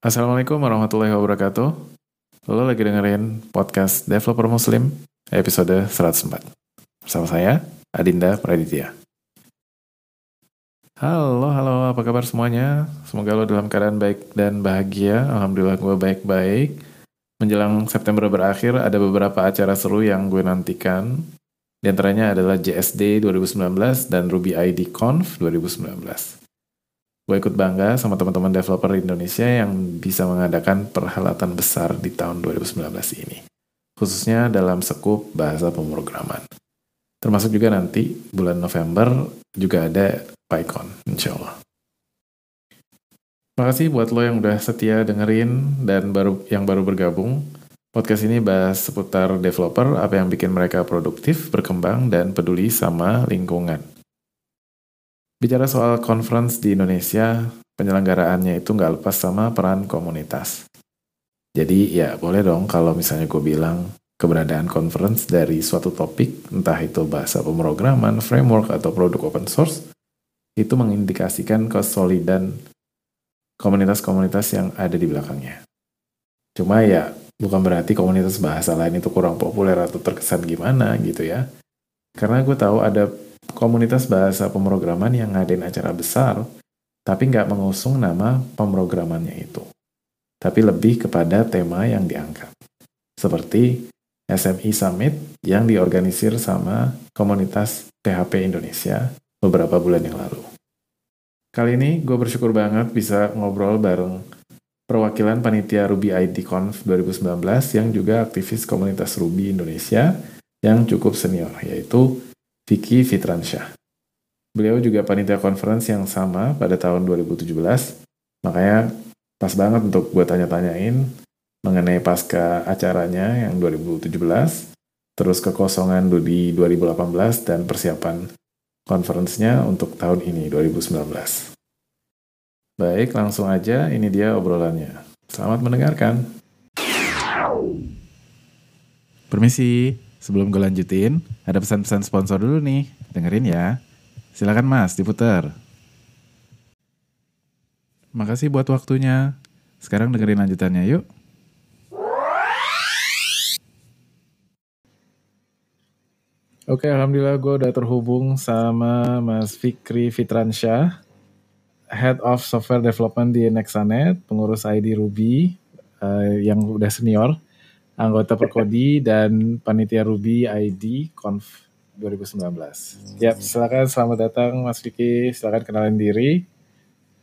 Assalamualaikum warahmatullahi wabarakatuh. Lo lagi dengerin podcast Developer Muslim episode 104. Bersama saya, Adinda Praditya. Halo, halo, apa kabar semuanya? Semoga lo dalam keadaan baik dan bahagia. Alhamdulillah gue baik-baik. Menjelang September berakhir, ada beberapa acara seru yang gue nantikan. Di antaranya adalah JSD 2019 dan Ruby ID Conf 2019. Gue ikut bangga sama teman-teman developer Indonesia yang bisa mengadakan perhelatan besar di tahun 2019 ini. Khususnya dalam sekup bahasa pemrograman. Termasuk juga nanti bulan November juga ada PyCon, insya Allah. Makasih buat lo yang udah setia dengerin dan baru yang baru bergabung. Podcast ini bahas seputar developer, apa yang bikin mereka produktif, berkembang, dan peduli sama lingkungan. Bicara soal conference di Indonesia, penyelenggaraannya itu nggak lepas sama peran komunitas. Jadi ya boleh dong kalau misalnya gue bilang keberadaan conference dari suatu topik, entah itu bahasa pemrograman, framework, atau produk open source, itu mengindikasikan kesolidan komunitas-komunitas yang ada di belakangnya. Cuma ya, bukan berarti komunitas bahasa lain itu kurang populer atau terkesan gimana gitu ya. Karena gue tahu ada komunitas bahasa pemrograman yang ngadain acara besar, tapi nggak mengusung nama pemrogramannya itu. Tapi lebih kepada tema yang diangkat. Seperti SME Summit yang diorganisir sama komunitas PHP Indonesia beberapa bulan yang lalu. Kali ini gue bersyukur banget bisa ngobrol bareng perwakilan panitia Ruby ID Conf 2019 yang juga aktivis komunitas Ruby Indonesia yang cukup senior, yaitu Vicky Fitransyah. Beliau juga panitia conference yang sama pada tahun 2017, makanya pas banget untuk gue tanya-tanyain mengenai pasca acaranya yang 2017, terus kekosongan di 2018 dan persiapan konferensinya untuk tahun ini 2019. Baik, langsung aja ini dia obrolannya. Selamat mendengarkan. Permisi, sebelum gue lanjutin, ada pesan-pesan sponsor dulu nih. Dengerin ya. Silakan Mas, diputar. Makasih buat waktunya. Sekarang dengerin lanjutannya yuk. Oke, alhamdulillah gue udah terhubung sama Mas Fikri Fitransyah, Head of Software Development di Nexanet, pengurus ID Ruby uh, yang udah senior, anggota Perkodi dan panitia Ruby ID Conf 2019. Ya, silakan selamat datang Mas Fikri, silakan kenalin diri.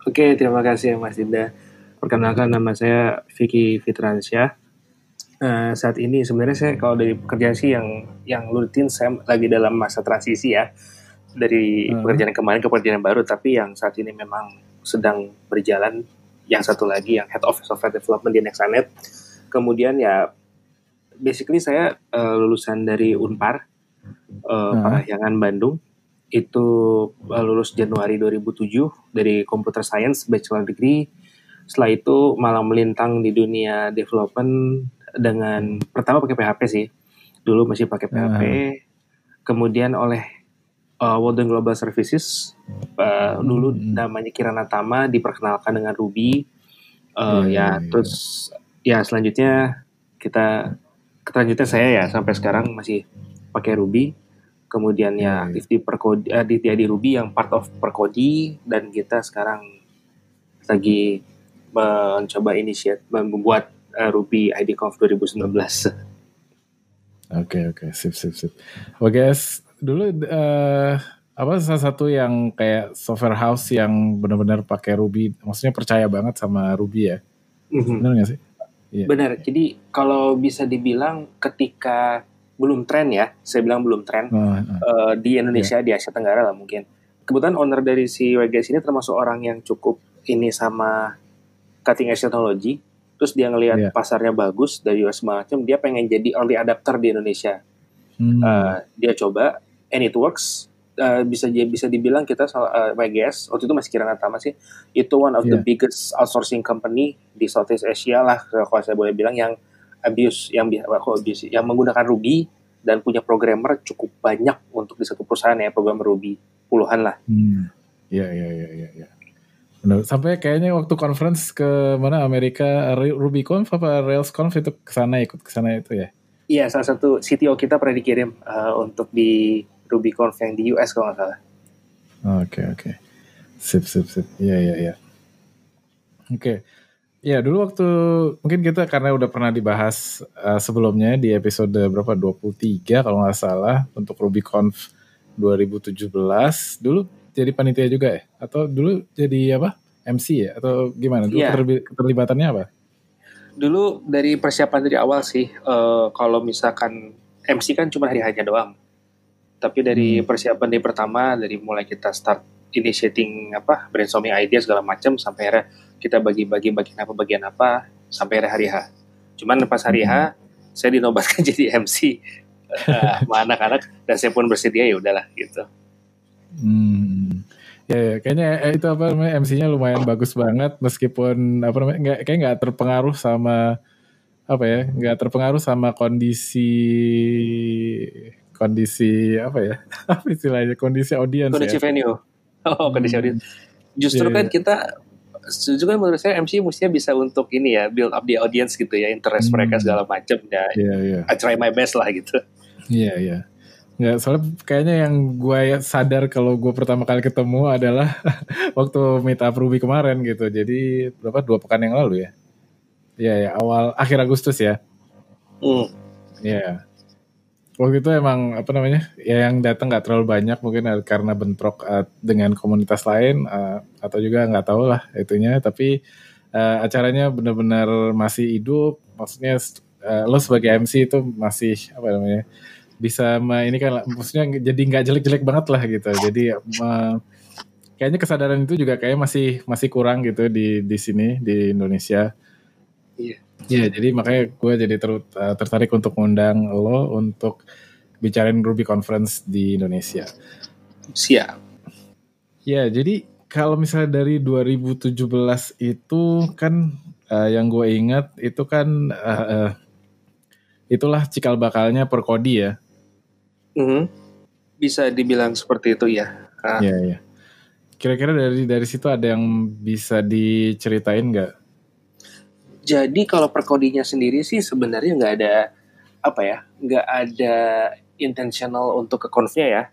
Oke, terima kasih Mas Dinda. Perkenalkan nama saya Vicky Fitransyah uh, saat ini sebenarnya saya kalau dari pekerjaan sih yang yang rutin saya lagi dalam masa transisi ya dari hmm. pekerjaan kemarin ke pekerjaan baru tapi yang saat ini memang sedang berjalan yang satu lagi yang head of software development di Nexanet kemudian ya basically saya uh, lulusan dari Unpar uh, hmm. Parahyangan Bandung itu uh, lulus Januari 2007 dari computer science bachelor degree setelah itu malah melintang di dunia development dengan pertama pakai PHP sih. Dulu masih pakai PHP. Uh. Kemudian oleh uh, Walden Global Services uh, dulu hmm. namanya Kirana Tama diperkenalkan dengan Ruby. Uh, yeah, ya, yeah, terus ya selanjutnya kita kelanjutnya saya ya sampai sekarang masih pakai Ruby. Kemudian ya aktif di Perkodi, uh, di, di Ruby yang part of Perkodi dan kita sekarang lagi mencoba inisiat membuat uh, Ruby ID Conf 2019. Oke okay, oke okay. sip sip sip. Oke okay, guys dulu uh, apa salah satu yang kayak software house yang benar-benar pakai Ruby, maksudnya percaya banget sama Ruby ya. Mm-hmm. Benar nggak sih? Yeah. Benar. Jadi kalau bisa dibilang ketika belum tren ya, saya bilang belum tren oh, uh, di Indonesia yeah. di Asia Tenggara lah mungkin. Kebetulan owner dari si WGS ini termasuk orang yang cukup ini sama cutting edge technology terus dia ngelihat yeah. pasarnya bagus dari US macam dia pengen jadi early adapter di Indonesia hmm. uh, dia coba and it works uh, bisa bisa dibilang kita uh, WGS waktu itu masih kira Tama sih itu one of yeah. the biggest outsourcing company di Southeast Asia lah kalau saya boleh bilang yang abuse yang abuse yang menggunakan Ruby dan punya programmer cukup banyak untuk di satu perusahaan ya program Ruby puluhan lah. Hmm. Ya ya ya ya. ya. Benar. Sampai kayaknya waktu conference ke mana Amerika RubyConf apa RailsConf itu ke sana ikut ke sana itu ya? Iya, salah satu CTO kita pernah dikirim uh, untuk di RubyConf yang di US kalau nggak salah. Oke, okay, oke. Okay. Sip, sip, sip. Iya, iya, iya. Oke. Okay. Ya, dulu waktu mungkin kita karena udah pernah dibahas uh, sebelumnya di episode berapa 23 kalau nggak salah untuk RubyConf 2017. Dulu jadi panitia juga ya? Atau dulu jadi apa? MC ya? Atau gimana? Dulu yeah. keterlibatannya apa? Dulu dari persiapan dari awal sih, uh, kalau misalkan MC kan cuma hari hanya doang. Tapi dari hmm. persiapan dari pertama, dari mulai kita start initiating apa brainstorming idea segala macam sampai akhirnya kita bagi-bagi bagian apa bagian apa sampai hari H. Cuman pas hari H hmm. saya dinobatkan jadi MC uh, sama anak-anak dan saya pun bersedia ya udahlah gitu. Hmm. Ya, ya kayaknya eh, itu apa namanya MC-nya lumayan bagus banget meskipun apa namanya nggak kayak nggak terpengaruh sama apa ya nggak terpengaruh sama kondisi kondisi apa ya apa istilahnya kondisi audiens kondisi ya. venue oh kondisi hmm. audiens justru yeah, kan yeah. kita setuju kan menurut saya MC mestinya bisa untuk ini ya build up the audience gitu ya interest hmm. mereka segala macam ya yeah, yeah. I try my best lah gitu iya yeah, iya yeah. Nggak, soalnya kayaknya yang gue sadar kalau gue pertama kali ketemu adalah waktu meet up Ruby kemarin gitu. Jadi berapa dua pekan yang lalu ya? Iya ya awal akhir Agustus ya. Hmm. Iya waktu itu emang apa namanya ya yang datang nggak terlalu banyak mungkin karena bentrok uh, dengan komunitas lain uh, atau juga nggak tahu lah itunya. Tapi uh, acaranya benar-benar masih hidup. Maksudnya uh, lo sebagai MC itu masih apa namanya bisa ini kan maksudnya jadi nggak jelek-jelek banget lah gitu. Jadi uh, kayaknya kesadaran itu juga kayak masih masih kurang gitu di di sini di Indonesia iya Iya, jadi makanya gue jadi ter, uh, tertarik untuk mengundang lo untuk bicarain Ruby Conference di Indonesia. Siap. Ya, jadi kalau misalnya dari 2017 itu kan uh, yang gue ingat itu kan uh, uh, itulah cikal bakalnya Perkodi ya. Mm -hmm. Bisa dibilang seperti itu ya. Iya, iya. Kira-kira dari dari situ ada yang bisa diceritain nggak? Jadi kalau perkodinya sendiri sih sebenarnya nggak ada apa ya, nggak ada intentional untuk ke konfnya ya.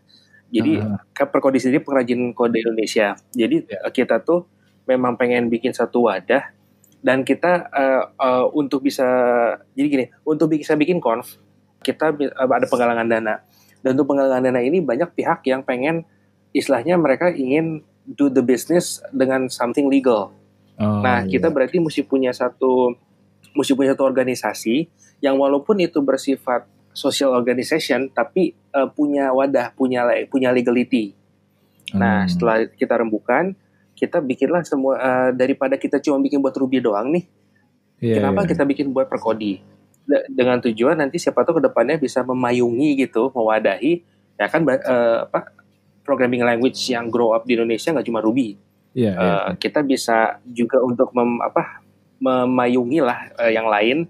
Jadi uh. kan perkodi sendiri pengrajin kode Indonesia. Jadi yeah. kita tuh memang pengen bikin satu wadah dan kita uh, uh, untuk bisa jadi gini, untuk bisa bikin konf kita uh, ada penggalangan dana. Dan untuk penggalangan dana ini banyak pihak yang pengen istilahnya mereka ingin do the business dengan something legal. Oh, nah, iya. kita berarti mesti punya satu mesti punya satu organisasi yang walaupun itu bersifat social organization tapi uh, punya wadah, punya punya legality. Nah, hmm. Nah, setelah kita rembukan, kita bikinlah semua uh, daripada kita cuma bikin buat Ruby doang nih. Yeah, kenapa yeah. kita bikin buat Perkodi? dengan tujuan nanti siapa tahu ke depannya bisa memayungi gitu, mewadahi ya kan uh, apa programming language yang grow up di Indonesia nggak cuma Ruby yeah, iya, uh, yeah. kita bisa juga untuk mem, apa memayungi lah uh, yang lain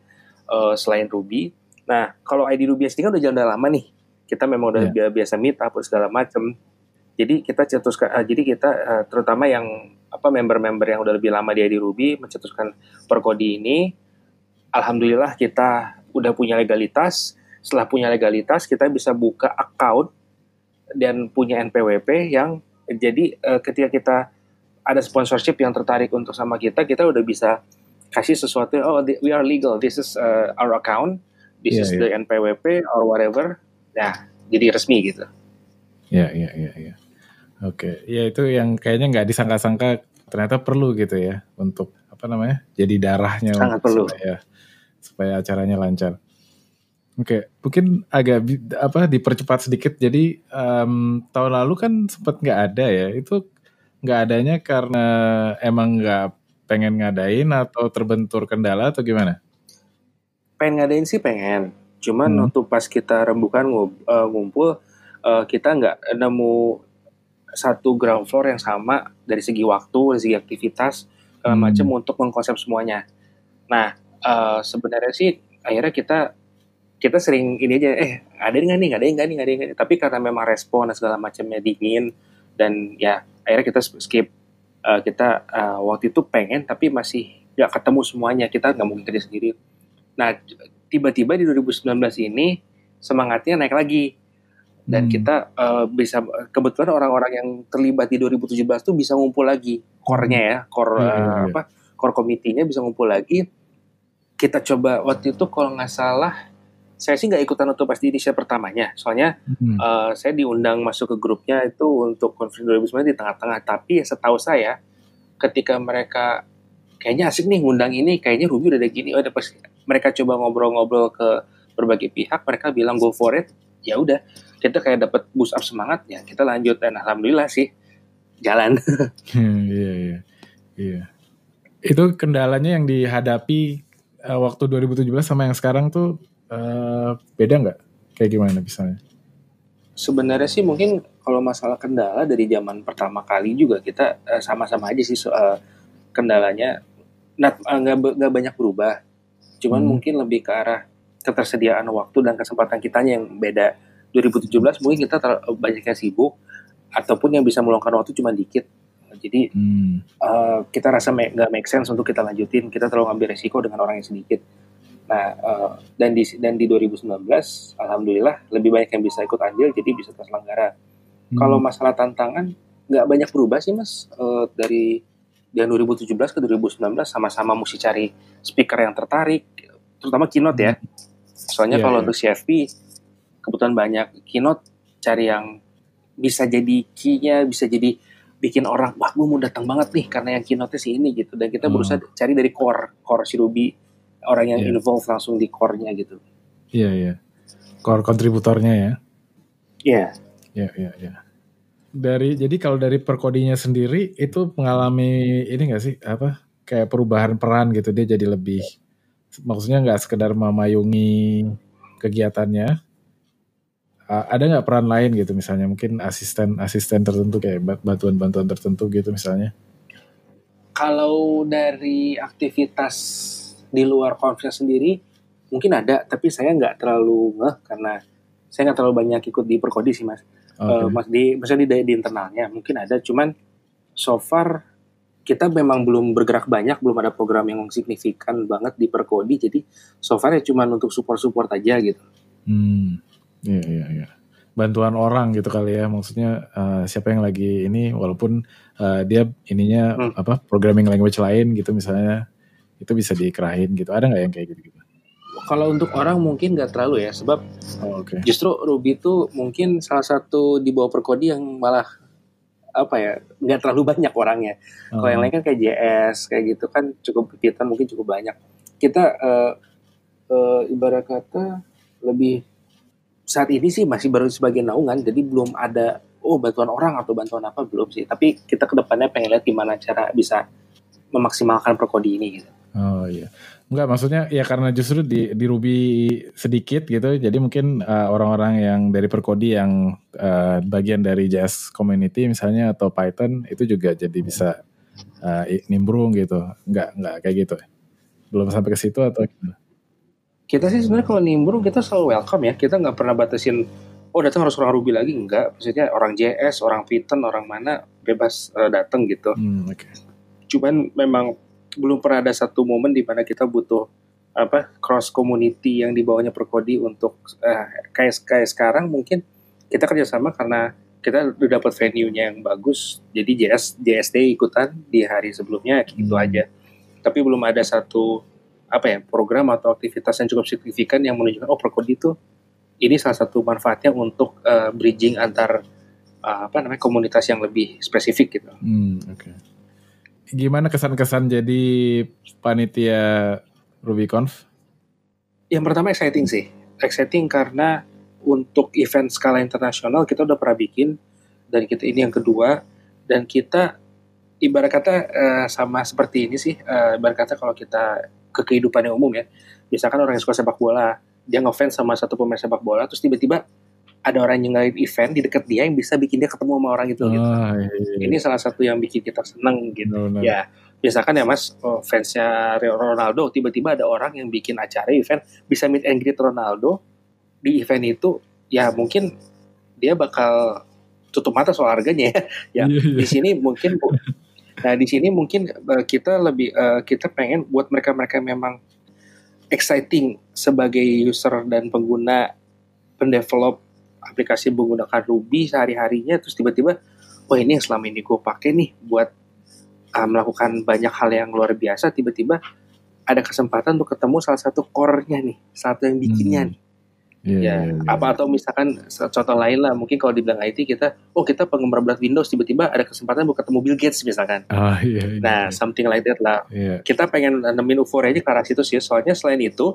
uh, selain Ruby. Nah, kalau ID Ruby sendiri kan udah jalan lama nih. Kita memang udah yeah. biasa meet up segala macam. Jadi kita cetuskan, uh, jadi kita uh, terutama yang apa member-member yang udah lebih lama di ID Ruby mencetuskan perkodi ini. Alhamdulillah kita udah punya legalitas. Setelah punya legalitas, kita bisa buka account dan punya NPWP yang jadi uh, ketika kita ada sponsorship yang tertarik untuk sama kita, kita udah bisa kasih sesuatu. Oh, we are legal. This is uh, our account. This yeah, is yeah. the NPWP or whatever. Nah, jadi resmi gitu. Ya, ya, ya, ya. Oke, ya itu yang kayaknya nggak disangka-sangka ternyata perlu gitu ya untuk apa namanya? Jadi darahnya sangat perlu supaya supaya acaranya lancar. Oke, mungkin agak apa dipercepat sedikit. Jadi um, tahun lalu kan sempat nggak ada ya. Itu nggak adanya karena emang nggak pengen ngadain atau terbentur kendala atau gimana? Pengen ngadain sih pengen, cuman hmm. waktu pas kita rembukan eh, ngumpul uh, kita nggak nemu satu ground floor yang sama dari segi waktu, dari segi aktivitas segala hmm. macam untuk mengkonsep semuanya. Nah uh, sebenarnya sih akhirnya kita kita sering ini aja, eh ada nggak nih, ada nggak nih, ada nggak Tapi karena memang respon dan segala macamnya dingin dan ya akhirnya kita skip. Uh, kita uh, waktu itu pengen tapi masih nggak ketemu semuanya. Kita nggak mungkin kerja sendiri. Nah tiba-tiba di 2019 ini semangatnya naik lagi. Dan hmm. kita uh, bisa kebetulan orang-orang yang terlibat di 2017 tuh bisa ngumpul lagi. Core-nya ya core yeah, yeah. apa core komitinya bisa ngumpul lagi. Kita coba waktu itu kalau nggak salah saya sih nggak ikutan untuk pasti inisial pertamanya soalnya hmm. uh, saya diundang masuk ke grupnya itu untuk konferensi 2019 di tengah-tengah tapi ya setahu saya ketika mereka kayaknya asik nih ngundang ini kayaknya Ruby udah ada gini oh, udah pas mereka coba ngobrol-ngobrol ke berbagai pihak mereka bilang go for it ya udah kita kayak dapat boost up semangat ya kita lanjut dan alhamdulillah sih jalan. hmm, iya iya iya. Itu kendalanya yang dihadapi uh, waktu 2017 sama yang sekarang tuh uh, beda nggak? Kayak gimana misalnya? Sebenarnya sih mungkin kalau masalah kendala dari zaman pertama kali juga kita uh, sama-sama aja sih soal kendalanya nggak uh, nggak banyak berubah. Cuman hmm. mungkin lebih ke arah ketersediaan waktu dan kesempatan kitanya yang beda 2017 mungkin kita banyak yang sibuk ataupun yang bisa meluangkan waktu cuma dikit. Jadi hmm. uh, kita rasa nggak make sense untuk kita lanjutin. Kita terlalu ngambil resiko dengan orang yang sedikit. Nah uh, dan di dan di 2019 alhamdulillah lebih banyak yang bisa ikut andil jadi bisa terselenggara. Hmm. Kalau masalah tantangan nggak banyak berubah sih mas uh, dari dari 2017 ke 2019 sama-sama mesti cari speaker yang tertarik, terutama keynote ya. Soalnya yeah, kalau yeah. untuk CFP kebetulan banyak keynote cari yang bisa jadi key-nya bisa jadi bikin orang wah gue mau datang banget nih karena yang keynote si ini gitu dan kita hmm. berusaha cari dari core core si Ruby orang yang yeah. involve langsung di core-nya gitu. Iya yeah, iya. Yeah. core kontributornya ya. Iya. Iya iya iya. Dari jadi kalau dari perkodinya sendiri itu mengalami ini gak sih? Apa? Kayak perubahan peran gitu dia jadi lebih maksudnya nggak sekedar memayungi kegiatannya. Ada nggak peran lain gitu misalnya? Mungkin asisten asisten tertentu kayak bantuan bantuan tertentu gitu misalnya. Kalau dari aktivitas di luar konferensi sendiri mungkin ada tapi saya nggak terlalu ngeh karena saya nggak terlalu banyak ikut di perkodi sih mas okay. uh, mas di misalnya di, di internalnya mungkin ada cuman so far kita memang belum bergerak banyak belum ada program yang signifikan banget di perkodi jadi so far ya cuman untuk support support aja gitu hmm Iya iya iya. Bantuan orang gitu kali ya maksudnya uh, siapa yang lagi ini walaupun uh, dia ininya hmm. apa programming language lain gitu misalnya itu bisa dikerahin gitu. Ada nggak yang kayak gitu gitu? Kalau untuk orang mungkin nggak terlalu ya sebab oh, okay. justru Ruby itu mungkin salah satu di bawah perkodi yang malah apa ya nggak terlalu banyak orangnya. Hmm. Kalau yang lain kan kayak JS kayak gitu kan cukup kita mungkin cukup banyak. Kita uh, uh, ibarat kata lebih saat ini sih masih baru sebagai naungan, jadi belum ada oh bantuan orang atau bantuan apa belum sih. Tapi kita ke depannya pengen lihat gimana cara bisa memaksimalkan perkodi ini gitu. Oh iya. Enggak maksudnya ya karena justru di di Ruby sedikit gitu. Jadi mungkin uh, orang-orang yang dari Perkodi yang uh, bagian dari JS community misalnya atau Python itu juga jadi bisa uh, nimbrung gitu. Enggak enggak kayak gitu. Belum sampai ke situ atau gimana? kita sih sebenarnya kalau nimbrung kita selalu welcome ya kita nggak pernah batasin oh datang harus orang Ruby lagi enggak maksudnya orang JS orang Python orang mana bebas uh, datang gitu hmm, okay. cuman memang belum pernah ada satu momen di mana kita butuh apa cross community yang di bawahnya Perkodi untuk uh, kayak kayak sekarang mungkin kita kerjasama karena kita udah dapat venue-nya yang bagus jadi JS JSD ikutan di hari sebelumnya gitu hmm. aja tapi belum ada satu apa ya program atau aktivitas yang cukup signifikan yang menunjukkan oh Perkodi itu ini salah satu manfaatnya untuk uh, bridging antar uh, apa namanya komunitas yang lebih spesifik gitu. Hmm, Oke. Okay. Gimana kesan-kesan jadi panitia RubyConf? Yang pertama exciting sih, exciting karena untuk event skala internasional kita udah pernah bikin dan kita ini yang kedua dan kita ibarat kata uh, sama seperti ini sih uh, ibarat kata kalau kita ke kehidupan yang umum ya misalkan orang yang suka sepak bola dia ngefans sama satu pemain sepak bola terus tiba-tiba ada orang yang ngelain event di dekat dia yang bisa bikin dia ketemu sama orang itu oh, gitu. Ah, iya, iya. Ini salah satu yang bikin kita seneng gitu. No, no. Ya, misalkan ya Mas, oh, fansnya Ronaldo, tiba-tiba ada orang yang bikin acara event bisa meet and greet Ronaldo di event itu, ya mungkin dia bakal tutup mata soal harganya ya. ya yeah. di sini mungkin Nah di sini mungkin uh, kita lebih uh, kita pengen buat mereka-mereka memang exciting sebagai user dan pengguna pendevelop aplikasi menggunakan Ruby sehari-harinya terus tiba-tiba wah ini yang selama ini gue pakai nih buat uh, melakukan banyak hal yang luar biasa tiba-tiba ada kesempatan untuk ketemu salah satu core-nya nih, satu yang bikinnya hmm. nih. Yeah, ya, yeah, yeah. apa atau misalkan contoh lain lah, mungkin kalau dibilang IT kita, oh kita penggemar berat Windows, tiba-tiba ada kesempatan buat ketemu Bill Gates misalkan. Oh, yeah, yeah, nah, yeah. something like that lah. Yeah. Kita pengen nemuin euforia aja ke arah situ sih, soalnya selain itu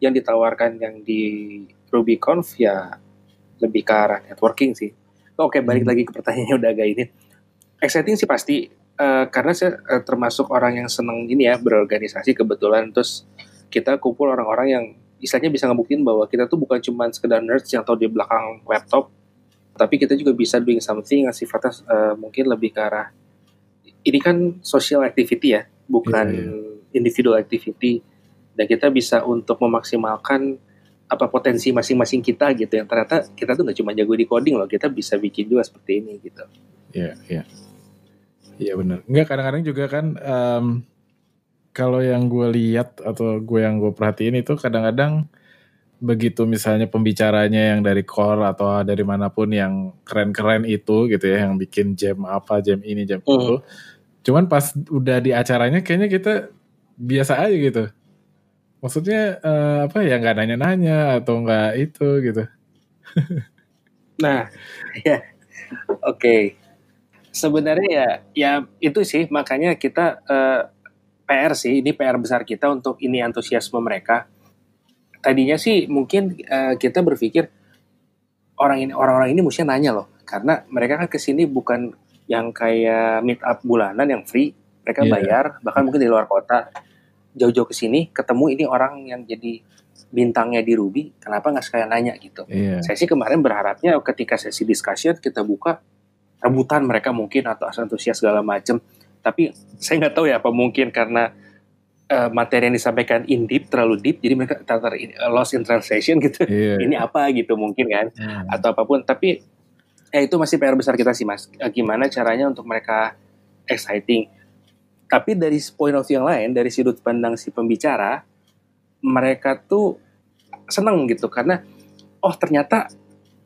yang ditawarkan yang di RubyConf ya lebih ke arah networking sih. Oke, balik hmm. lagi ke pertanyaannya udah agak ini. Exciting sih pasti, uh, karena saya uh, termasuk orang yang seneng ini ya berorganisasi kebetulan, terus kita kumpul orang-orang yang istilahnya bisa ngebuktiin bahwa kita tuh bukan cuma sekedar nerds yang tahu di belakang laptop, tapi kita juga bisa doing something yang sifatnya uh, mungkin lebih ke arah ini kan social activity ya, bukan yeah, yeah. individual activity, dan kita bisa untuk memaksimalkan apa potensi masing-masing kita gitu yang ternyata kita tuh nggak cuma jago di coding loh, kita bisa bikin juga seperti ini gitu. Iya, yeah, iya. Yeah. Iya benar. Enggak kadang-kadang juga kan um, kalau yang gue lihat atau gue yang gue perhatiin itu kadang-kadang begitu misalnya pembicaranya yang dari core atau dari mana pun yang keren-keren itu gitu ya yang bikin jam apa jam ini jam mm. itu cuman pas udah di acaranya kayaknya kita biasa aja gitu maksudnya uh, apa ya nggak nanya-nanya atau nggak itu gitu nah ya oke okay. sebenarnya ya ya itu sih makanya kita uh, PR sih, ini PR besar kita untuk ini antusiasme mereka. Tadinya sih mungkin uh, kita berpikir orang ini orang-orang ini mestinya nanya loh, karena mereka kan ke sini bukan yang kayak meet up bulanan yang free, mereka yeah. bayar, bahkan mungkin di luar kota, jauh-jauh ke sini ketemu ini orang yang jadi bintangnya di Ruby, kenapa nggak sekalian nanya gitu? Yeah. Saya sih kemarin berharapnya ketika sesi discussion kita buka rebutan mereka mungkin atau antusias segala macam tapi saya nggak tahu ya apa mungkin karena uh, materi yang disampaikan in deep terlalu deep jadi mereka ternyata uh, lost in translation gitu yeah. ini apa gitu mungkin kan hmm. atau apa pun tapi ya itu masih PR besar kita sih mas uh, gimana caranya untuk mereka exciting tapi dari point of view yang lain dari sudut pandang si pembicara mereka tuh seneng gitu karena oh ternyata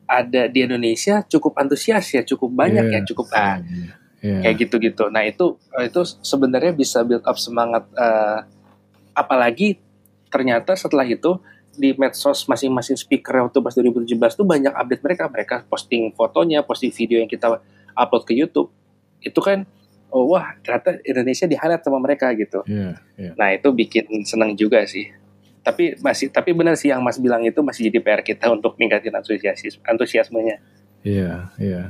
ada di Indonesia cukup antusias ya cukup banyak yeah. ya cukup ah yeah yeah. kayak gitu-gitu. Nah itu itu sebenarnya bisa build up semangat. Uh, apalagi ternyata setelah itu di medsos masing-masing speaker waktu pas 2017 tuh banyak update mereka. Mereka posting fotonya, posting video yang kita upload ke YouTube. Itu kan, oh wah ternyata Indonesia di highlight sama mereka gitu. Yeah, yeah. Nah itu bikin senang juga sih. Tapi masih, tapi benar sih yang Mas bilang itu masih jadi PR kita untuk meningkatin antusiasmenya. Iya, yeah, iya. Yeah.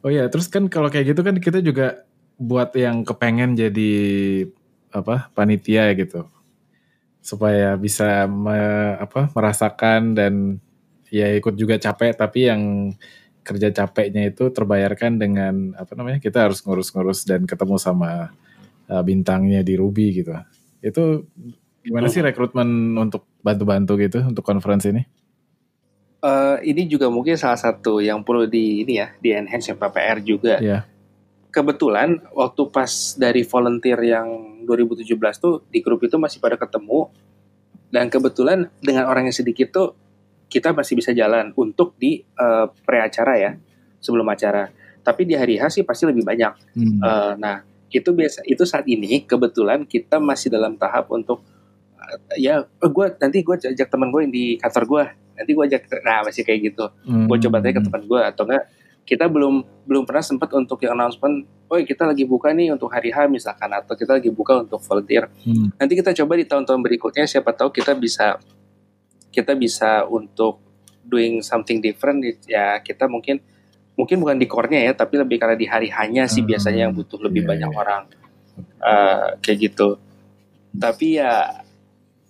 Oh ya, terus kan kalau kayak gitu kan kita juga buat yang kepengen jadi apa panitia gitu supaya bisa me, apa merasakan dan ya ikut juga capek tapi yang kerja capeknya itu terbayarkan dengan apa namanya kita harus ngurus-ngurus dan ketemu sama uh, bintangnya di Ruby gitu itu gimana sih rekrutmen untuk bantu-bantu gitu untuk conference ini? uh, ini juga mungkin salah satu yang perlu di ini ya di enhance yang PPR juga. Yeah. Kebetulan waktu pas dari volunteer yang 2017 tuh di grup itu masih pada ketemu dan kebetulan dengan orang yang sedikit tuh kita masih bisa jalan untuk di uh, pre acara ya sebelum acara. Tapi di hari H sih pasti lebih banyak. Hmm. Uh, nah itu biasa itu saat ini kebetulan kita masih dalam tahap untuk uh, ya gue nanti gue ajak teman gue yang di kantor gue nanti gue ajak nah masih kayak gitu hmm. gue coba tanya ke teman gue atau enggak kita belum belum pernah sempat untuk yang announcement oh kita lagi buka nih untuk hari H misalkan atau kita lagi buka untuk volunteer hmm. nanti kita coba di tahun-tahun berikutnya siapa tahu kita bisa kita bisa untuk doing something different ya kita mungkin mungkin bukan di core-nya ya tapi lebih karena di hari hanya sih hmm. biasanya yang butuh lebih yeah, banyak yeah. orang uh, kayak gitu tapi ya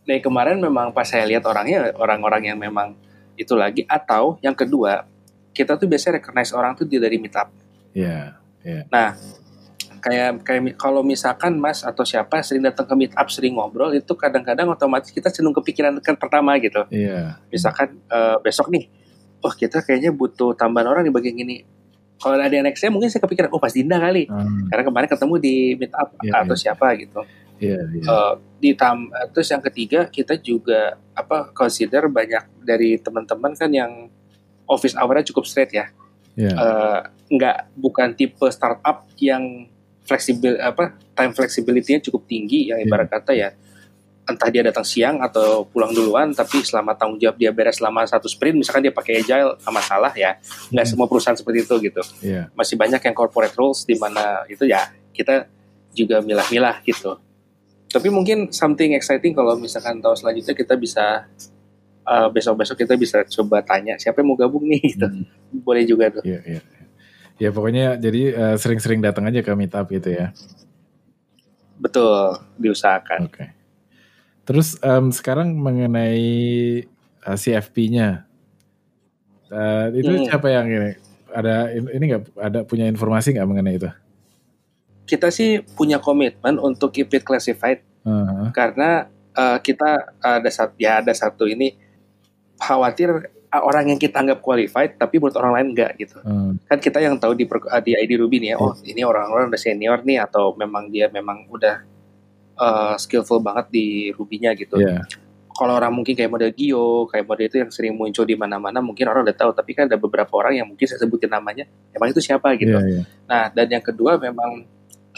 dari kemarin memang pas saya lihat orangnya orang-orang yang memang itu lagi atau yang kedua kita tuh biasanya recognize orang tuh dari meetup. Iya. Yeah, yeah. Nah kayak kayak kalau misalkan Mas atau siapa sering datang ke meetup sering ngobrol itu kadang-kadang otomatis kita cenderung kepikiran kan pertama gitu. Iya. Yeah. Misalkan uh, besok nih, oh kita kayaknya butuh tambahan orang di bagian ini. kalau ada yang next mungkin saya kepikiran oh Mas Dinda kali Hmm. karena kemarin ketemu di meet up Iya, atau iya. siapa gitu Iya, iya. Eh, ditam terus yang ketiga kita juga apa consider banyak dari teman-teman kan yang office hour-nya cukup straight ya Iya. Eh, nggak bukan tipe startup yang fleksibel apa time flexibility-nya cukup tinggi yang Iya. ibarat kata ya entah dia datang siang atau pulang duluan tapi selama tanggung jawab dia beres selama satu sprint misalkan dia pakai agile nggak masalah ya nggak Hmm. semua perusahaan seperti itu gitu Iya. masih banyak yang corporate rules di mana itu ya kita juga milah-milah gitu. Tapi mungkin something exciting kalau misalkan tahun selanjutnya kita bisa uh, besok-besok kita bisa coba tanya siapa yang mau gabung nih gitu. Hmm. Boleh juga tuh. Iya, iya. Ya pokoknya jadi eh, sering-sering datang aja ke meetup gitu ya. Betul, diusahakan. Oke. Terus em, sekarang mengenai eh, CFP-nya, Eh, itu Hmm. siapa yang ini? Ada in- ini nggak ada punya informasi nggak mengenai itu? Kita sih punya komitmen untuk keep it classified Heeh. karena uh, kita ada satu ya ada satu ini khawatir uh, orang yang kita anggap qualified tapi menurut orang lain enggak gitu. Hmm. kan kita yang tahu di uh, di ID Ruby nih ya, oh ini orang-orang udah senior nih atau memang dia memang udah uh, skillful banget di Ruby-nya gitu. Iya. Kalau orang mungkin kayak model Gio, kayak model itu yang sering muncul di mana-mana, mungkin orang udah tahu. Tapi kan ada beberapa orang yang mungkin saya sebutin namanya, emang itu siapa gitu. Iya, iya. Nah, dan yang kedua memang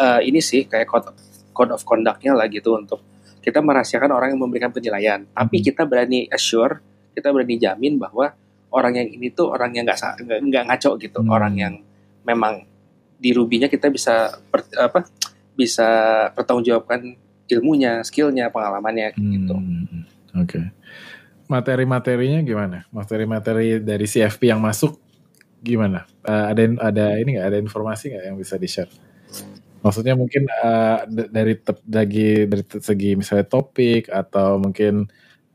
uh, ini sih kayak code, code of conduct-nya lah gitu untuk kita merahasiakan orang yang memberikan penilaian. Tapi Mhm. kita berani assure, kita berani jamin bahwa orang yang ini tuh orang yang nggak nggak ngaco gitu, Hmm. orang yang memang di Ruby-nya kita bisa per- apa bisa pertanggungjawabkan ilmunya, skillnya, pengalamannya gitu. Hmm, Oke. Materi-materinya gimana? Materi-materi dari CFP yang masuk gimana? Eh, ada ada ini nggak? Ada informasi nggak yang bisa di share? Maksudnya mungkin d- dari dari segi misalnya topik atau mungkin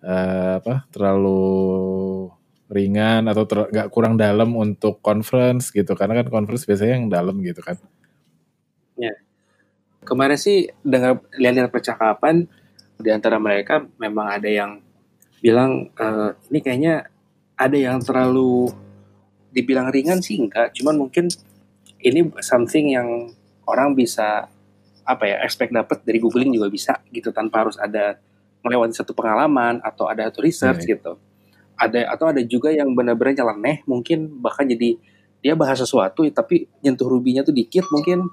eh, apa terlalu ringan atau nggak kurang dalam untuk conference gitu. Karena kan conference biasanya yang dalam gitu kan. Kemarin sih dengar lihat-lihat percakapan di antara mereka memang ada yang bilang eh, ini kayaknya ada yang terlalu dibilang ringan sih enggak, cuman mungkin ini something yang orang bisa apa ya expect dapat dari googling juga bisa gitu tanpa harus ada melewati satu pengalaman atau ada satu research Iya, gitu. Ada atau ada juga yang benar-benar nyeleneh mungkin bahkan jadi dia bahas sesuatu tapi nyentuh rubinya tuh dikit mungkin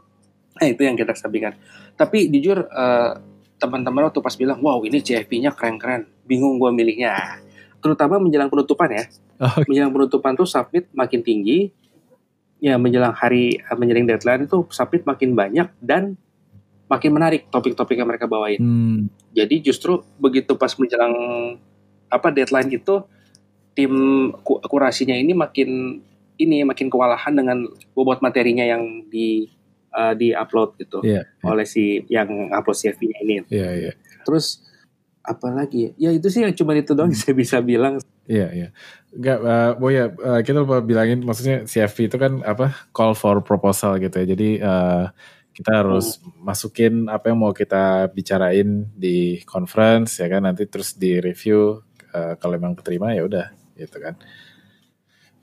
Nah itu yang kita sampaikan. Tapi jujur eh, teman-teman waktu pas bilang, wow ini CFP-nya keren-keren, bingung gue milihnya. Terutama menjelang penutupan ya. Oh, Menjelang penutupan tuh submit makin tinggi. Ya menjelang hari, eh, menjelang deadline itu submit makin banyak dan makin menarik topik-topik yang mereka bawain. hmm, Jadi justru begitu pas menjelang apa deadline itu tim ku- kurasinya ini makin ini makin kewalahan dengan bobot materinya yang di uh, di upload gitu Iya, iya. oleh si yang upload CV-nya ini. iya iya. Terus apa lagi? Ya itu sih yang cuma itu doang saya bisa bilang. Iya, iya. Enggak, eh, oh ya, eh, kita lupa bilangin, maksudnya CFP itu kan apa, call for proposal gitu ya. Jadi eh, kita harus masukin apa yang mau kita bicarain di conference ya kan, nanti terus di review eh, kalau memang keterima ya udah gitu kan.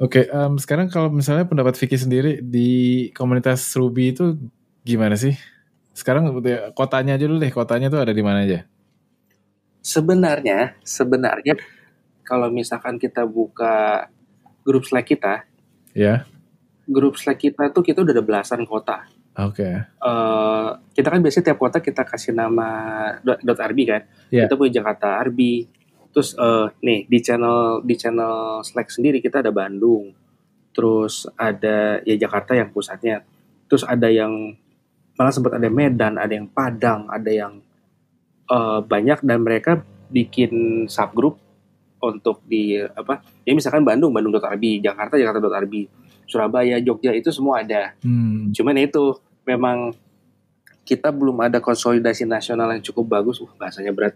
Oke, em, sekarang kalau misalnya pendapat Vicky sendiri di komunitas Ruby itu gimana sih? Sekarang udah- kotanya aja dulu deh, kotanya tuh ada di mana aja? Sebenarnya sebenarnya kalau misalkan kita buka grup Slack kita, Ya, grup Slack kita tuh kita udah ada belasan kota. Oke. eh kita kan biasanya tiap kota kita kasih nama dot, .rb kan. Iya. Kita punya Jakarta RB. Terus eh nih di channel di channel Slack sendiri kita ada Bandung. Terus ada ya Jakarta yang pusatnya. Terus ada yang malah sempat ada Medan, ada yang Padang, ada yang eh banyak dan mereka bikin subgroup untuk di apa? Ya misalkan Bandung, Bandung.rb, Jakarta, Jakarta.rb, Surabaya, Jogja itu semua ada. Hmm, Cuman itu memang kita belum ada konsolidasi nasional yang cukup bagus, wah bahasanya berat,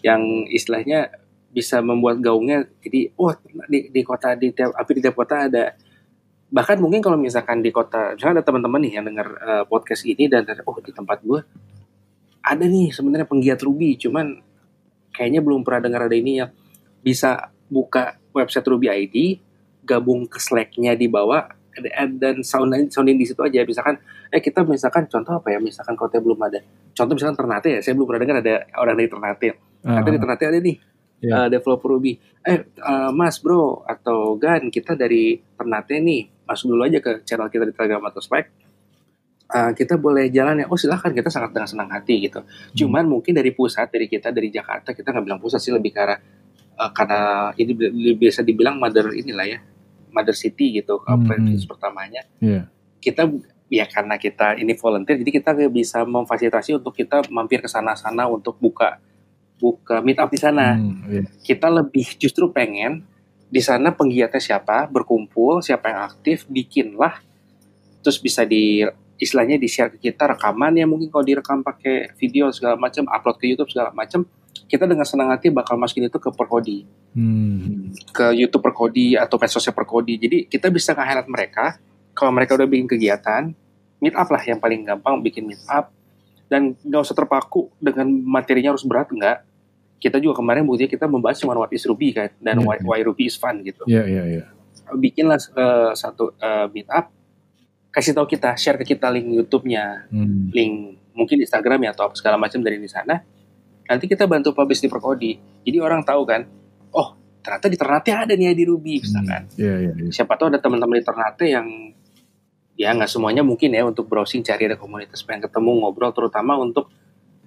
yang istilahnya bisa membuat gaungnya jadi wah di, di kota di tiap tapi di tiap kota ada. Bahkan mungkin kalau misalkan di kota misalkan ada teman-teman nih yang dengar eh, podcast ini dan oh di tempat gue ada nih sebenarnya penggiat Ruby. Cuman kayaknya belum pernah dengar ada ini yang bisa buka website Ruby ID gabung ke Slack-nya di bawah dan sounding sounding di situ aja. Misalkan eh kita misalkan contoh apa ya? Misalkan kota belum ada contoh misalkan Ternate ya saya belum pernah dengar ada orang dari Ternate. Uh di Ternate ada nih yeah. Iya. uh, developer Ruby. Eh uh, Mas bro atau Gan kita dari Ternate nih masuk dulu aja ke channel kita di Telegram atau Slack. Uh, kita boleh jalan ya? Oh silahkan kita sangat dengan senang hati gitu. Hmm. cuman mungkin dari pusat dari kita dari Jakarta kita nggak bilang pusat sih lebih ke arah uh, karena ini biasa dibilang mother inilah ya mother city gitu hmm. provinsi pertamanya yeah. kita ya karena kita ini volunteer jadi kita bisa memfasilitasi untuk kita mampir ke sana-sana untuk buka buka meet up di sana hmm, yeah. kita lebih justru pengen di sana penggiatnya siapa berkumpul siapa yang aktif bikinlah terus bisa di istilahnya di share ke kita rekaman ya mungkin kalau direkam pakai video segala macam upload ke YouTube segala macam kita dengan senang hati bakal masukin itu ke Perkodi, hmm. ke YouTube Perkodi atau medsosnya Perkodi. Jadi kita bisa nge-highlight mereka. Kalau mereka udah bikin kegiatan, meet up lah yang paling gampang bikin meet up dan nggak usah terpaku dengan materinya harus berat enggak. Kita juga kemarin buktinya kita membahas cuma what is Ruby kan dan yeah, why, yeah. why Ruby is fun gitu. Iya yeah, iya yeah, iya. Yeah. Bikinlah uh, satu uh, meet up, kasih tahu kita, share ke kita link YouTube-nya, hmm. link mungkin Instagram ya atau segala macam dari di sana nanti kita bantu publish di Perkodi. Jadi orang tahu kan, oh ternyata di Ternate ada nih di Ruby misalkan. Hmm, yeah, yeah, yeah. Siapa tahu ada teman-teman di Ternate yang ya nggak semuanya mungkin ya untuk browsing cari ada komunitas pengen ketemu ngobrol terutama untuk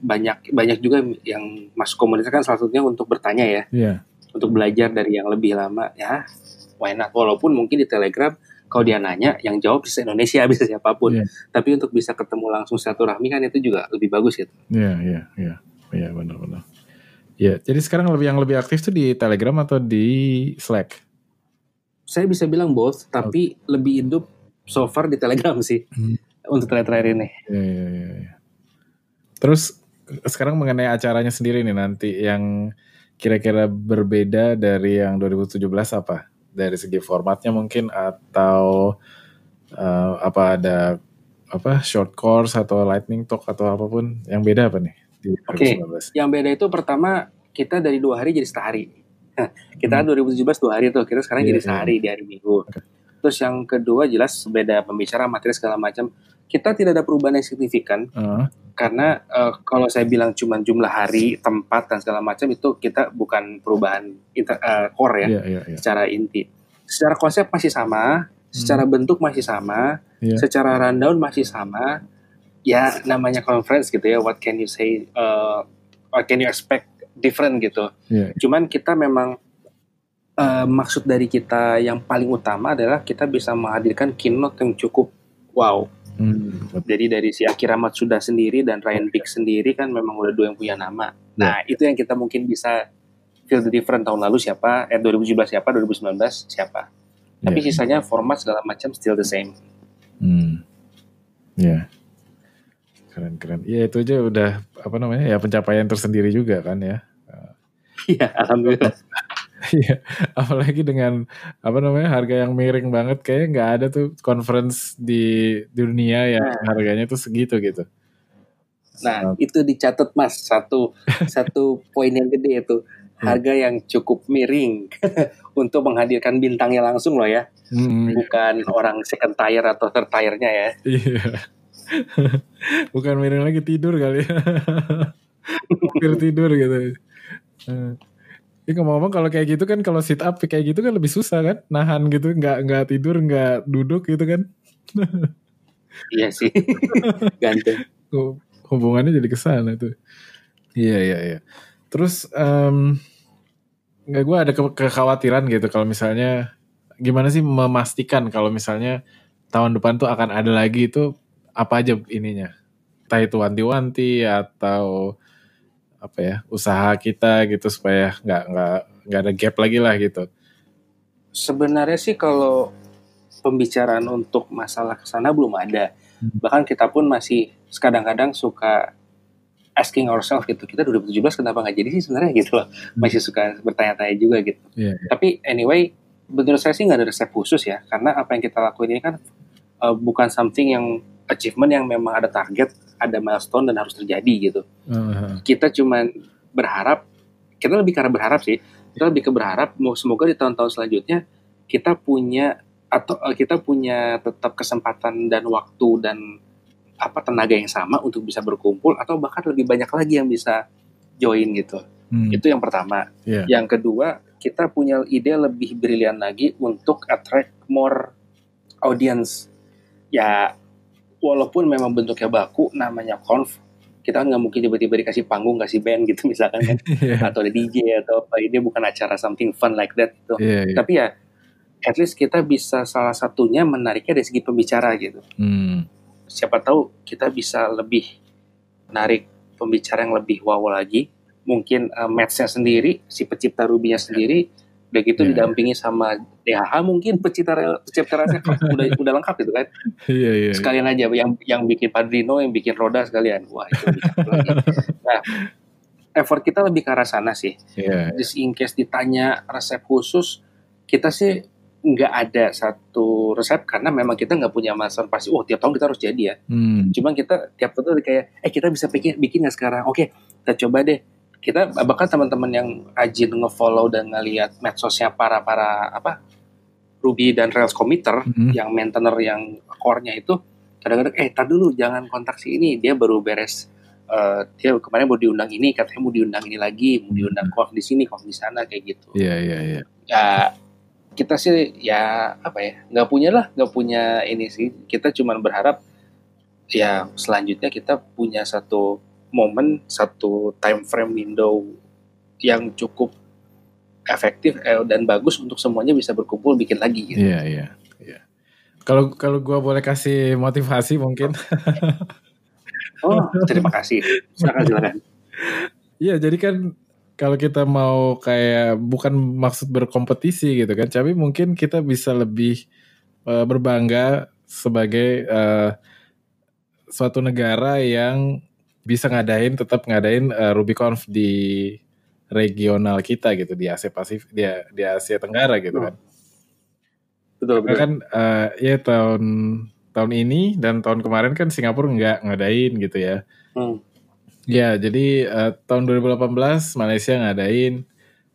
banyak banyak juga yang masuk komunitas kan salah satunya untuk bertanya ya. Yeah. Untuk belajar dari yang lebih lama ya. Why not? Walaupun mungkin di Telegram kalau dia nanya yang jawab bisa Indonesia bisa siapa pun. Yeah. Tapi untuk bisa ketemu langsung satu rahmi kan itu juga lebih bagus gitu. Iya, yeah, iya, yeah, iya. Yeah. Iya benar-benar. Ya, jadi sekarang lebih yang lebih aktif tuh di Telegram atau di Slack? Saya bisa bilang both, tapi okay. lebih hidup so far di Telegram sih hmm. untuk terakhir ini. Iya, iya. Ya. Terus sekarang mengenai acaranya sendiri nih nanti yang kira-kira berbeda dari yang 2017 apa? Dari segi formatnya mungkin atau uh, apa ada apa short course atau lightning talk atau apa pun yang beda apa nih? Oke, okay. yang beda itu pertama kita dari dua hari jadi sehari. kita hmm. 2017 dua hari tuh, kita sekarang yeah, jadi iya. sehari yeah. di hari Minggu. Okay. Terus yang kedua jelas beda pembicara, materi segala macam. Kita tidak ada perubahan yang signifikan uh. karena uh, kalau saya bilang cuma jumlah hari, tempat dan segala macam itu kita bukan perubahan inter, uh, core ya, yeah, yeah, yeah. secara inti. Secara konsep masih sama, secara hmm. bentuk masih sama, yeah. secara rundown masih sama ya namanya conference gitu ya what can you say uh, what can you expect different gitu yeah. cuman kita memang uh, maksud dari kita yang paling utama adalah kita bisa menghadirkan keynote yang cukup wow Hmm. Jadi dari si Akira Matsuda sendiri dan Ryan Big sendiri kan memang udah dua yang punya nama. Nah itu yang kita mungkin bisa feel the different tahun lalu siapa, eh 2017 siapa, 2019 siapa. Tapi yeah. sisanya format segala macam still the same. Hmm. Ya. Yeah. Keren keren. Iya itu aja udah apa namanya ya pencapaian tersendiri juga kan ya. Iya alhamdulillah. Iya, apalagi dengan apa namanya harga yang miring banget, kayak nggak ada tuh conference di, dunia yang nah. harganya tuh segitu gitu. Nah, nah. itu dicatat mas satu satu poin yang gede itu hmm. harga yang cukup miring untuk menghadirkan bintangnya langsung loh ya, hmm. bukan orang second tier atau third tiernya ya. Iya. Bukan miring lagi tidur kali. Ya. Hampir tidur gitu. Ya ngomong-ngomong kalau kayak gitu kan kalau sit up kayak gitu kan lebih susah kan? Nahan gitu nggak nggak tidur nggak duduk gitu kan? Iya sih. Ganteng. Hubungannya jadi ke sana tuh. Iya iya iya. Terus um, nggak gue ada ke kekhawatiran gitu kalau misalnya gimana sih memastikan kalau misalnya tahun depan tuh akan ada lagi itu apa aja ininya? Entah itu wanti-wanti atau apa ya usaha kita gitu supaya nggak nggak nggak ada gap lagi lah gitu. Sebenarnya sih kalau pembicaraan untuk masalah ke sana belum ada. Hmm. bahkan kita pun masih kadang-kadang suka asking ourselves gitu kita 2017 kenapa nggak jadi sih sebenarnya? Gitu loh. Hmm. masih suka bertanya-tanya juga gitu. Yeah, yeah. tapi anyway menurut saya sih nggak ada resep khusus ya. Karena apa yang kita lakuin ini kan uh, bukan something yang achievement yang memang ada target, ada milestone dan harus terjadi gitu. Uh-huh. Kita cuman berharap, kita lebih karena berharap sih, kita lebih ke berharap semoga di tahun-tahun selanjutnya kita punya atau uh, kita punya tetap kesempatan dan waktu dan apa tenaga yang sama untuk bisa berkumpul atau bahkan lebih banyak lagi yang bisa join gitu. Hmm. Itu yang pertama. Yeah. Yang kedua, kita punya ide lebih brilian lagi untuk attract more audience. Ya, walaupun memang bentuknya baku, namanya conf, kita kan nggak mungkin tiba-tiba dikasih panggung, kasih band gitu misalkan kan, yeah. atau ada DJ atau apa. Ini bukan acara something fun like that gitu. Yeah, yeah. Tapi ya, at least kita bisa salah satunya menariknya dari segi pembicara gitu. Hmm. Siapa tahu kita bisa lebih menarik pembicara yang lebih wow lagi mungkin uh, matchnya sendiri si pencipta Ruby-nya sendiri begitu yeah. didampingi sama DHH mungkin pencipta pencipta rasanya udah udah lengkap gitu kan. Yeah, yeah, sekalian aja yang yang bikin Padrino yang bikin Roda sekalian. Wah itu lagi. Nah effort kita lebih ke arah sana sih. Yeah. just in case ditanya resep khusus kita sih nggak ada satu resep karena memang kita nggak punya masa pasti. Oh tiap tahun kita harus jadi ya. Hmm. cuma kita tiap tahun kayak eh kita bisa bikin bikin nggak sekarang? Oke kita coba deh kita bahkan teman-teman yang rajin ngefollow dan ngelihat medsosnya para para apa Ruby dan Rails committer mm-hmm. yang maintainer yang core-nya itu kadang-kadang eh tar dulu jangan kontak si ini dia baru beres uh, dia kemarin mau diundang ini katanya mau diundang ini lagi mau diundang mm-hmm. di sini kok di sana kayak gitu iya yeah, iya yeah, iya yeah. ya kita sih ya apa ya nggak punya lah nggak punya ini sih kita cuman berharap ya selanjutnya kita punya satu momen satu time frame window yang cukup efektif eh, dan bagus untuk semuanya bisa berkumpul bikin lagi gitu. Iya iya. iya. Kalau kalau gue boleh kasih motivasi mungkin. oh terima kasih. Silakan silakan. Iya jadi kan kalau kita mau kayak bukan maksud berkompetisi gitu kan, tapi mungkin kita bisa lebih uh, berbangga sebagai uh, suatu negara yang bisa ngadain tetap ngadain uh, RubyConf di regional kita gitu di Asia Pasifik di, di Asia Tenggara gitu kan. Betul betul. Kan uh, ya tahun tahun ini dan tahun kemarin kan Singapura nggak ngadain gitu ya. Hmm. Ya jadi uh, tahun 2018 Malaysia ngadain.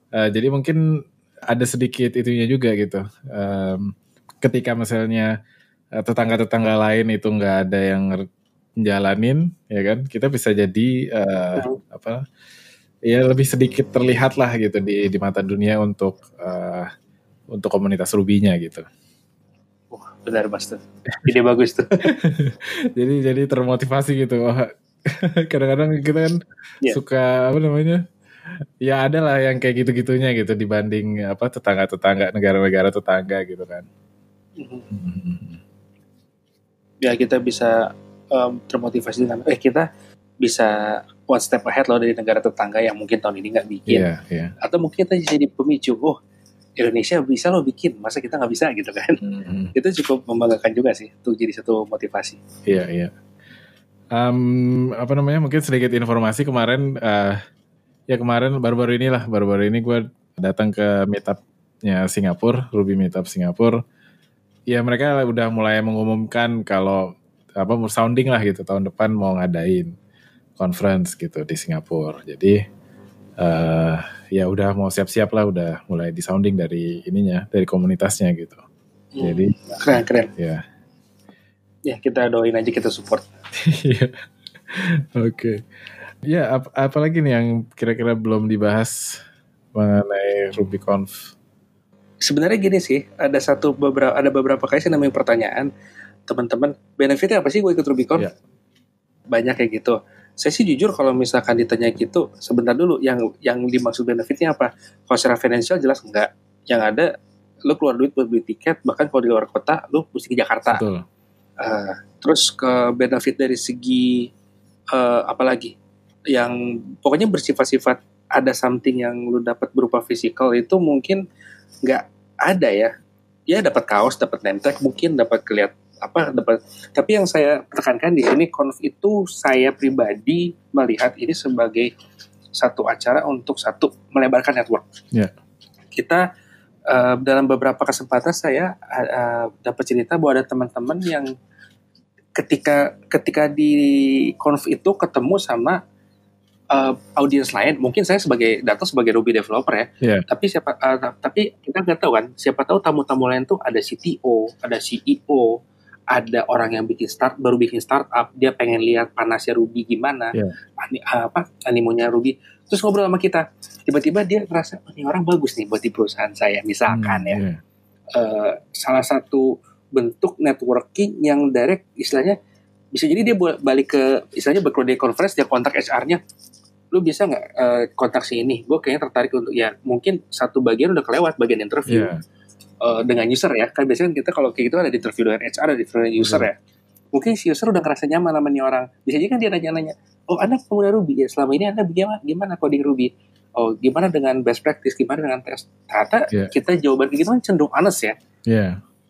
Uh, jadi mungkin ada sedikit itunya juga gitu. Um, ketika misalnya tetangga-tetangga lain itu nggak ada yang jalanin ya kan kita bisa jadi uh, apa ya lebih sedikit terlihat lah gitu di di mata dunia untuk uh, untuk komunitas Rubinya gitu. Wah, benar Mas tuh. Ide bagus tuh. jadi jadi termotivasi gitu. Kadang-kadang kita kan yeah. suka apa namanya? Ya ada lah yang kayak gitu-gitunya gitu dibanding apa tetangga-tetangga negara-negara tetangga gitu kan. Mm -hmm. Ya kita bisa um, termotivasi dengan eh kita bisa one step ahead loh dari negara tetangga yang mungkin tahun ini nggak bikin yeah, yeah. atau mungkin kita jadi pemicu oh Indonesia bisa loh bikin masa kita nggak bisa gitu kan mm-hmm. itu cukup membanggakan juga sih tuh jadi satu motivasi iya yeah, iya yeah. um, apa namanya mungkin sedikit informasi kemarin uh, ya kemarin baru-baru inilah baru-baru ini gue datang ke meetupnya Singapura Ruby Meetup Singapura ya mereka udah mulai mengumumkan kalau apa sounding lah gitu tahun depan mau ngadain conference gitu di Singapura. Jadi uh, ya udah mau siap-siap lah udah mulai di sounding dari ininya dari komunitasnya gitu. Hmm, Jadi keren keren. Ya. Ya kita doain aja kita support. Iya. Oke. Okay. Ya ap apalagi nih yang kira-kira belum dibahas mengenai RubyConf? Sebenarnya gini sih, ada satu beberapa ada beberapa kali sih namanya pertanyaan teman-teman benefitnya apa sih gue ikut Rubicon? Yeah. Banyak kayak gitu. Saya sih jujur kalau misalkan ditanya gitu, sebentar dulu yang yang dimaksud benefitnya apa? Kalau secara finansial jelas enggak. Yang ada lu keluar duit buat beli tiket, bahkan kalau di luar kota lu mesti ke Jakarta. Betul. Uh, terus ke benefit dari segi uh, apa lagi? Yang pokoknya bersifat-sifat ada something yang lu dapat berupa fisikal itu mungkin nggak ada ya. Ya dapat kaos, dapat nentek, mungkin dapat kelihat apa dapat tapi yang saya tekankan di sini konf itu saya pribadi melihat ini sebagai satu acara untuk satu melebarkan network. Yeah. Kita uh, dalam beberapa kesempatan saya uh, dapat cerita bahwa ada teman-teman yang ketika ketika di konf itu ketemu sama uh, audiens lain, mungkin saya sebagai datang sebagai Ruby developer ya. Yeah. Tapi siapa uh, tapi kita nggak tahu kan, siapa tahu tamu-tamu lain tuh ada CTO, ada CEO, ada orang yang bikin start baru bikin startup, dia pengen lihat panasnya Ruby gimana, Yeah. ani, apa animonya Ruby. Terus ngobrol sama kita, tiba-tiba dia ngerasa oh, ini orang bagus nih buat di perusahaan saya, misalkan Hmm, ya. iya. Eh, salah satu bentuk networking yang direct istilahnya bisa jadi dia balik ke istilahnya berkeluarga conference dia kontak HR-nya lu bisa nggak eh, kontak si ini gue kayaknya tertarik untuk ya mungkin satu bagian udah kelewat bagian interview Iya. Eh, dengan user ya. Kan biasanya kita kalau kayak gitu ada di interview dengan HR ada di interview dengan user ya. Mungkin si user udah ngerasa nyaman sama nih orang. Bisa jadi kan dia nanya-nanya oh anda pengguna Ruby? Ya selama ini anda gimana gimana coding Ruby? Oh gimana dengan best practice? Gimana dengan tes? Ternyata Iya. kita jawaban kayak gitu kan cenderung honest ya. Iya.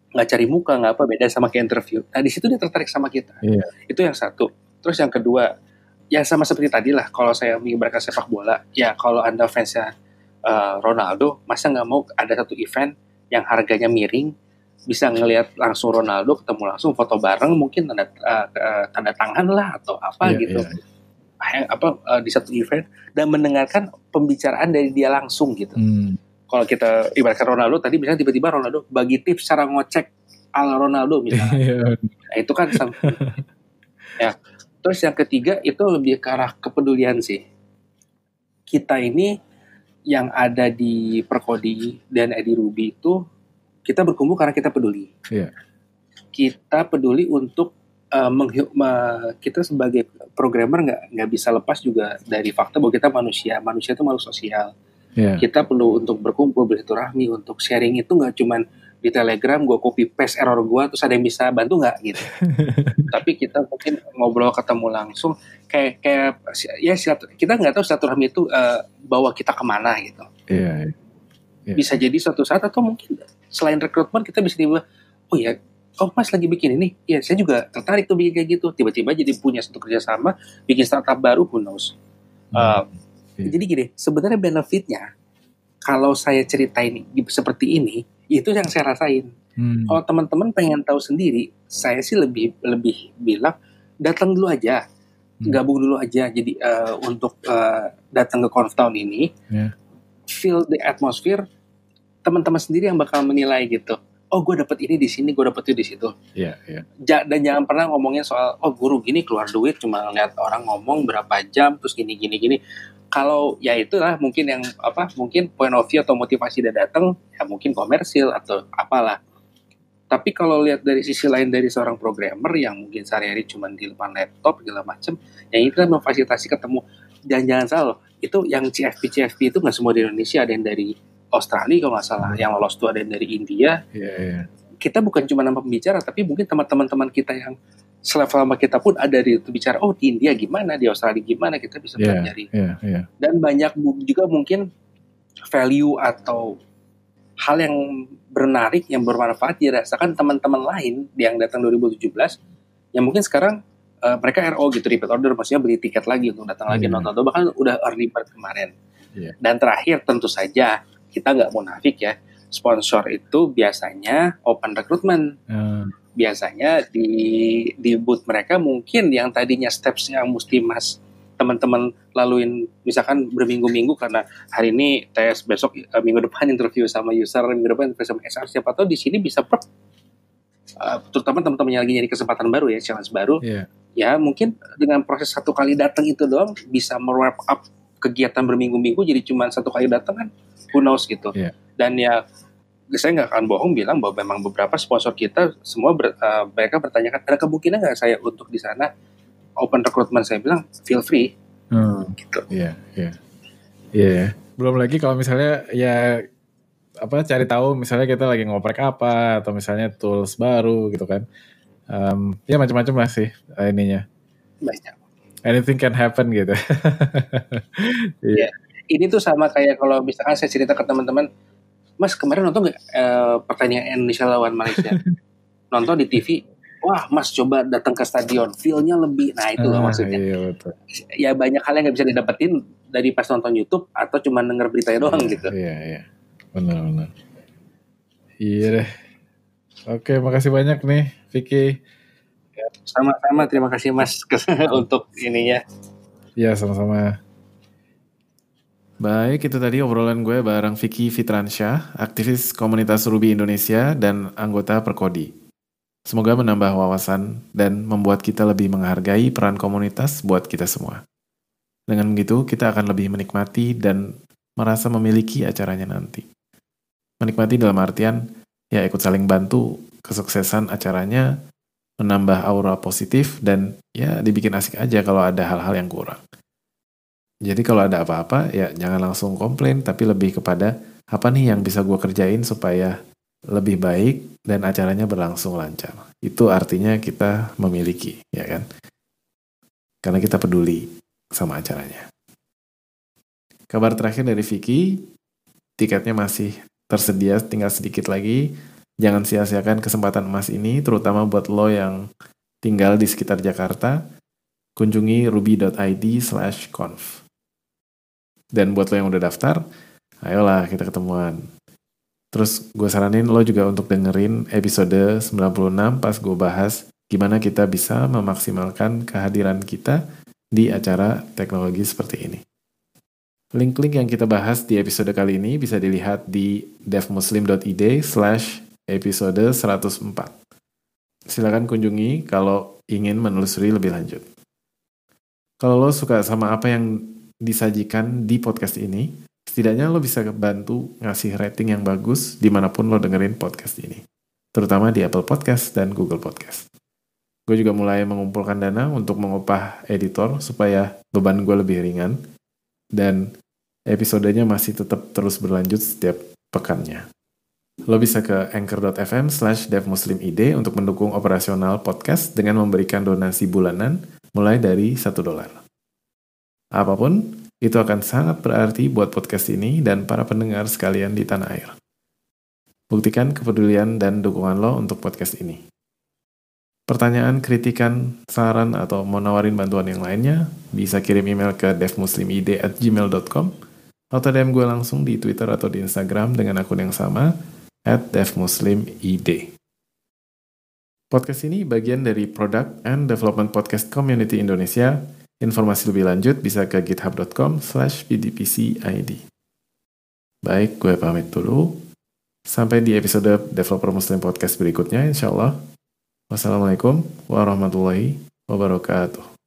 nggak cari muka nggak apa beda sama kayak interview. Nah di situ dia tertarik sama kita. Iya. itu yang satu. Terus yang kedua ya sama seperti tadi lah kalau saya mengibarkan sepak bola ya kalau anda fansnya eh, Ronaldo masa nggak mau ada satu event yang harganya miring bisa ngelihat langsung Ronaldo ketemu langsung foto bareng mungkin tanda eh, tanda tangan lah atau apa Iya, gitu iya. Yang apa eh, di satu event dan mendengarkan pembicaraan dari dia langsung gitu Hmm. kalau kita ibaratkan Ronaldo tadi misalnya tiba-tiba Ronaldo bagi tips cara ngocek ala Ronaldo misalnya Iya. Nah, itu kan ya. Terus yang ketiga itu lebih ke arah kepedulian sih. Kita ini yang ada di Perkodi dan di Ruby itu kita berkumpul karena kita peduli. Iya. Kita peduli untuk uh, kita sebagai programmer nggak nggak bisa lepas juga dari fakta bahwa kita manusia. Manusia itu makhluk sosial Iya. kita perlu untuk berkumpul bersilaturahmi untuk sharing itu nggak cuman di telegram gue copy paste error gue terus ada yang bisa bantu nggak gitu tapi kita mungkin ngobrol ketemu langsung kayak kayak ya kita nggak tahu silaturahmi itu eh, bawa kita ke mana gitu Iya. iya. Iya. bisa jadi suatu saat atau mungkin selain rekrutmen kita bisa tiba oh ya oh mas lagi bikin ini ya saya juga tertarik tuh bikin kayak gitu tiba-tiba jadi punya satu kerjasama bikin startup baru who knows Uh, Iya. Jadi gini, sebenarnya benefitnya kalau saya ceritain seperti ini, itu yang saya rasain. Hmm. Kalau teman-teman pengen tahu sendiri, saya sih lebih lebih bilang datang dulu aja, Hmm. gabung dulu aja. Jadi eh, untuk eh, datang ke Conf Town ini, Ya. feel the atmosphere, teman-teman sendiri yang bakal menilai gitu. Oh, gue dapet ini di sini, gue dapet itu di situ. Iya. Iya. Ja- dan jangan pernah ngomongin soal oh guru gini keluar duit cuma ngeliat orang ngomong berapa jam terus gini gini gini kalau ya itulah mungkin yang apa mungkin point of view atau motivasi dia datang ya mungkin komersil atau apalah tapi kalau lihat dari sisi lain dari seorang programmer yang mungkin sehari-hari cuma di depan laptop segala macem yang itu kan memfasilitasi ketemu dan jangan salah itu yang CFP CFP itu nggak semua di Indonesia ada yang dari Australia kalau nggak salah yang lolos tuh ada yang dari India Iya. Iya. Kita bukan cuma nama pembicara tapi mungkin teman-teman kita yang selevel sama kita pun ada di itu bicara oh di India gimana di Australia gimana kita bisa pelajari Iya. Iya. dan banyak juga mungkin value atau hal yang bernarik yang bermanfaat dirasakan teman-teman lain yang datang 2017 yang mungkin sekarang eh, mereka RO gitu repeat order maksudnya beli tiket lagi untuk datang lagi Iya. nonton atau bahkan udah early bird kemarin Iya. dan terakhir tentu saja kita nggak munafik ya sponsor itu biasanya open recruitment. Eh, biasanya di di booth mereka mungkin yang tadinya steps yang mesti mas teman-teman laluin misalkan berminggu-minggu karena hari ini tes besok eh, minggu depan interview sama user minggu depan interview sama HR siapa tahu di sini bisa prep Eh, terutama teman-teman yang lagi nyari kesempatan baru ya challenge baru. Iya. ya mungkin dengan proses satu kali datang itu doang bisa merwrap up kegiatan berminggu-minggu jadi cuma satu kali datang kan who knows gitu Iya. dan ya saya nggak akan bohong bilang bahwa memang beberapa sponsor kita semua ber- eh, mereka bertanyakan ada kemungkinan nggak saya untuk di sana open recruitment saya bilang feel free Hmm. gitu Iya, iya. Iya. ya. Belum lagi kalau misalnya ya apa cari tahu misalnya kita lagi ngoprek apa atau misalnya tools baru gitu kan. Em, ya macam-macam lah sih eh, ininya. banyak Anything can happen gitu. Iya. Ini tuh sama kayak kalau misalkan saya cerita ke teman-teman mas kemarin nonton nggak eh, pertandingan Indonesia lawan Malaysia nonton di TV wah mas coba datang ke stadion feelnya lebih nah itu Ah, maksudnya Iya betul. ya banyak hal yang nggak bisa didapetin dari pas nonton YouTube atau cuma denger beritanya doang Iya, gitu Iya, iya. Benar, benar. Iya deh. Oke, makasih banyak nih Vicky. sama-sama terima kasih mas untuk ininya Iya, sama-sama. Baik, itu tadi obrolan gue bareng Vicky Fitransyah, aktivis komunitas Ruby Indonesia dan anggota Perkodi. Semoga menambah wawasan dan membuat kita lebih menghargai peran komunitas buat kita semua. Dengan begitu, kita akan lebih menikmati dan merasa memiliki acaranya nanti. Menikmati dalam artian, ya ikut saling bantu kesuksesan acaranya, menambah aura positif, dan ya dibikin asik aja kalau ada hal-hal yang kurang. Jadi kalau ada apa-apa ya jangan langsung komplain tapi lebih kepada apa nih yang bisa gue kerjain supaya lebih baik dan acaranya berlangsung lancar. Itu artinya kita memiliki, ya kan? Karena kita peduli sama acaranya. Kabar terakhir dari Vicky, tiketnya masih tersedia, tinggal sedikit lagi. Jangan sia-siakan kesempatan emas ini, terutama buat lo yang tinggal di sekitar Jakarta. Kunjungi ruby.id slash conf. Dan buat lo yang udah daftar, ayolah kita ketemuan. Terus gue saranin lo juga untuk dengerin episode 96 pas gue bahas gimana kita bisa memaksimalkan kehadiran kita di acara teknologi seperti ini. Link-link yang kita bahas di episode kali ini bisa dilihat di devmuslim.id slash episode 104. Silakan kunjungi kalau ingin menelusuri lebih lanjut. Kalau lo suka sama apa yang disajikan di podcast ini, setidaknya lo bisa bantu ngasih rating yang bagus di mana pun lo dengerin podcast ini. Terutama di Apple Podcast dan Google Podcast. Gue juga mulai mengumpulkan dana untuk mengupah editor supaya beban gue lebih ringan. Dan episodenya masih tetap terus berlanjut setiap pekannya. Lo bisa ke anchor.fm slash devmuslimid untuk mendukung operasional podcast dengan memberikan donasi bulanan mulai dari 1 dolar. Apa pun, itu akan sangat berarti buat podcast ini dan para pendengar sekalian di tanah air. Buktikan kepedulian dan dukungan lo untuk podcast ini. Pertanyaan, kritikan, saran, atau mau nawarin bantuan yang lainnya, bisa kirim email ke devmuslimid at gmail.com atau DM gue langsung di Twitter atau di Instagram dengan akun yang sama, at devmuslimid. Podcast ini bagian dari Product and Development Podcast Community Indonesia Informasi lebih lanjut bisa ke github.com slash bdpcid. Baik, gue pamit dulu. Sampai di episode Developer Muslim Podcast berikutnya, insya Allah. Wassalamualaikum warahmatullahi wabarakatuh.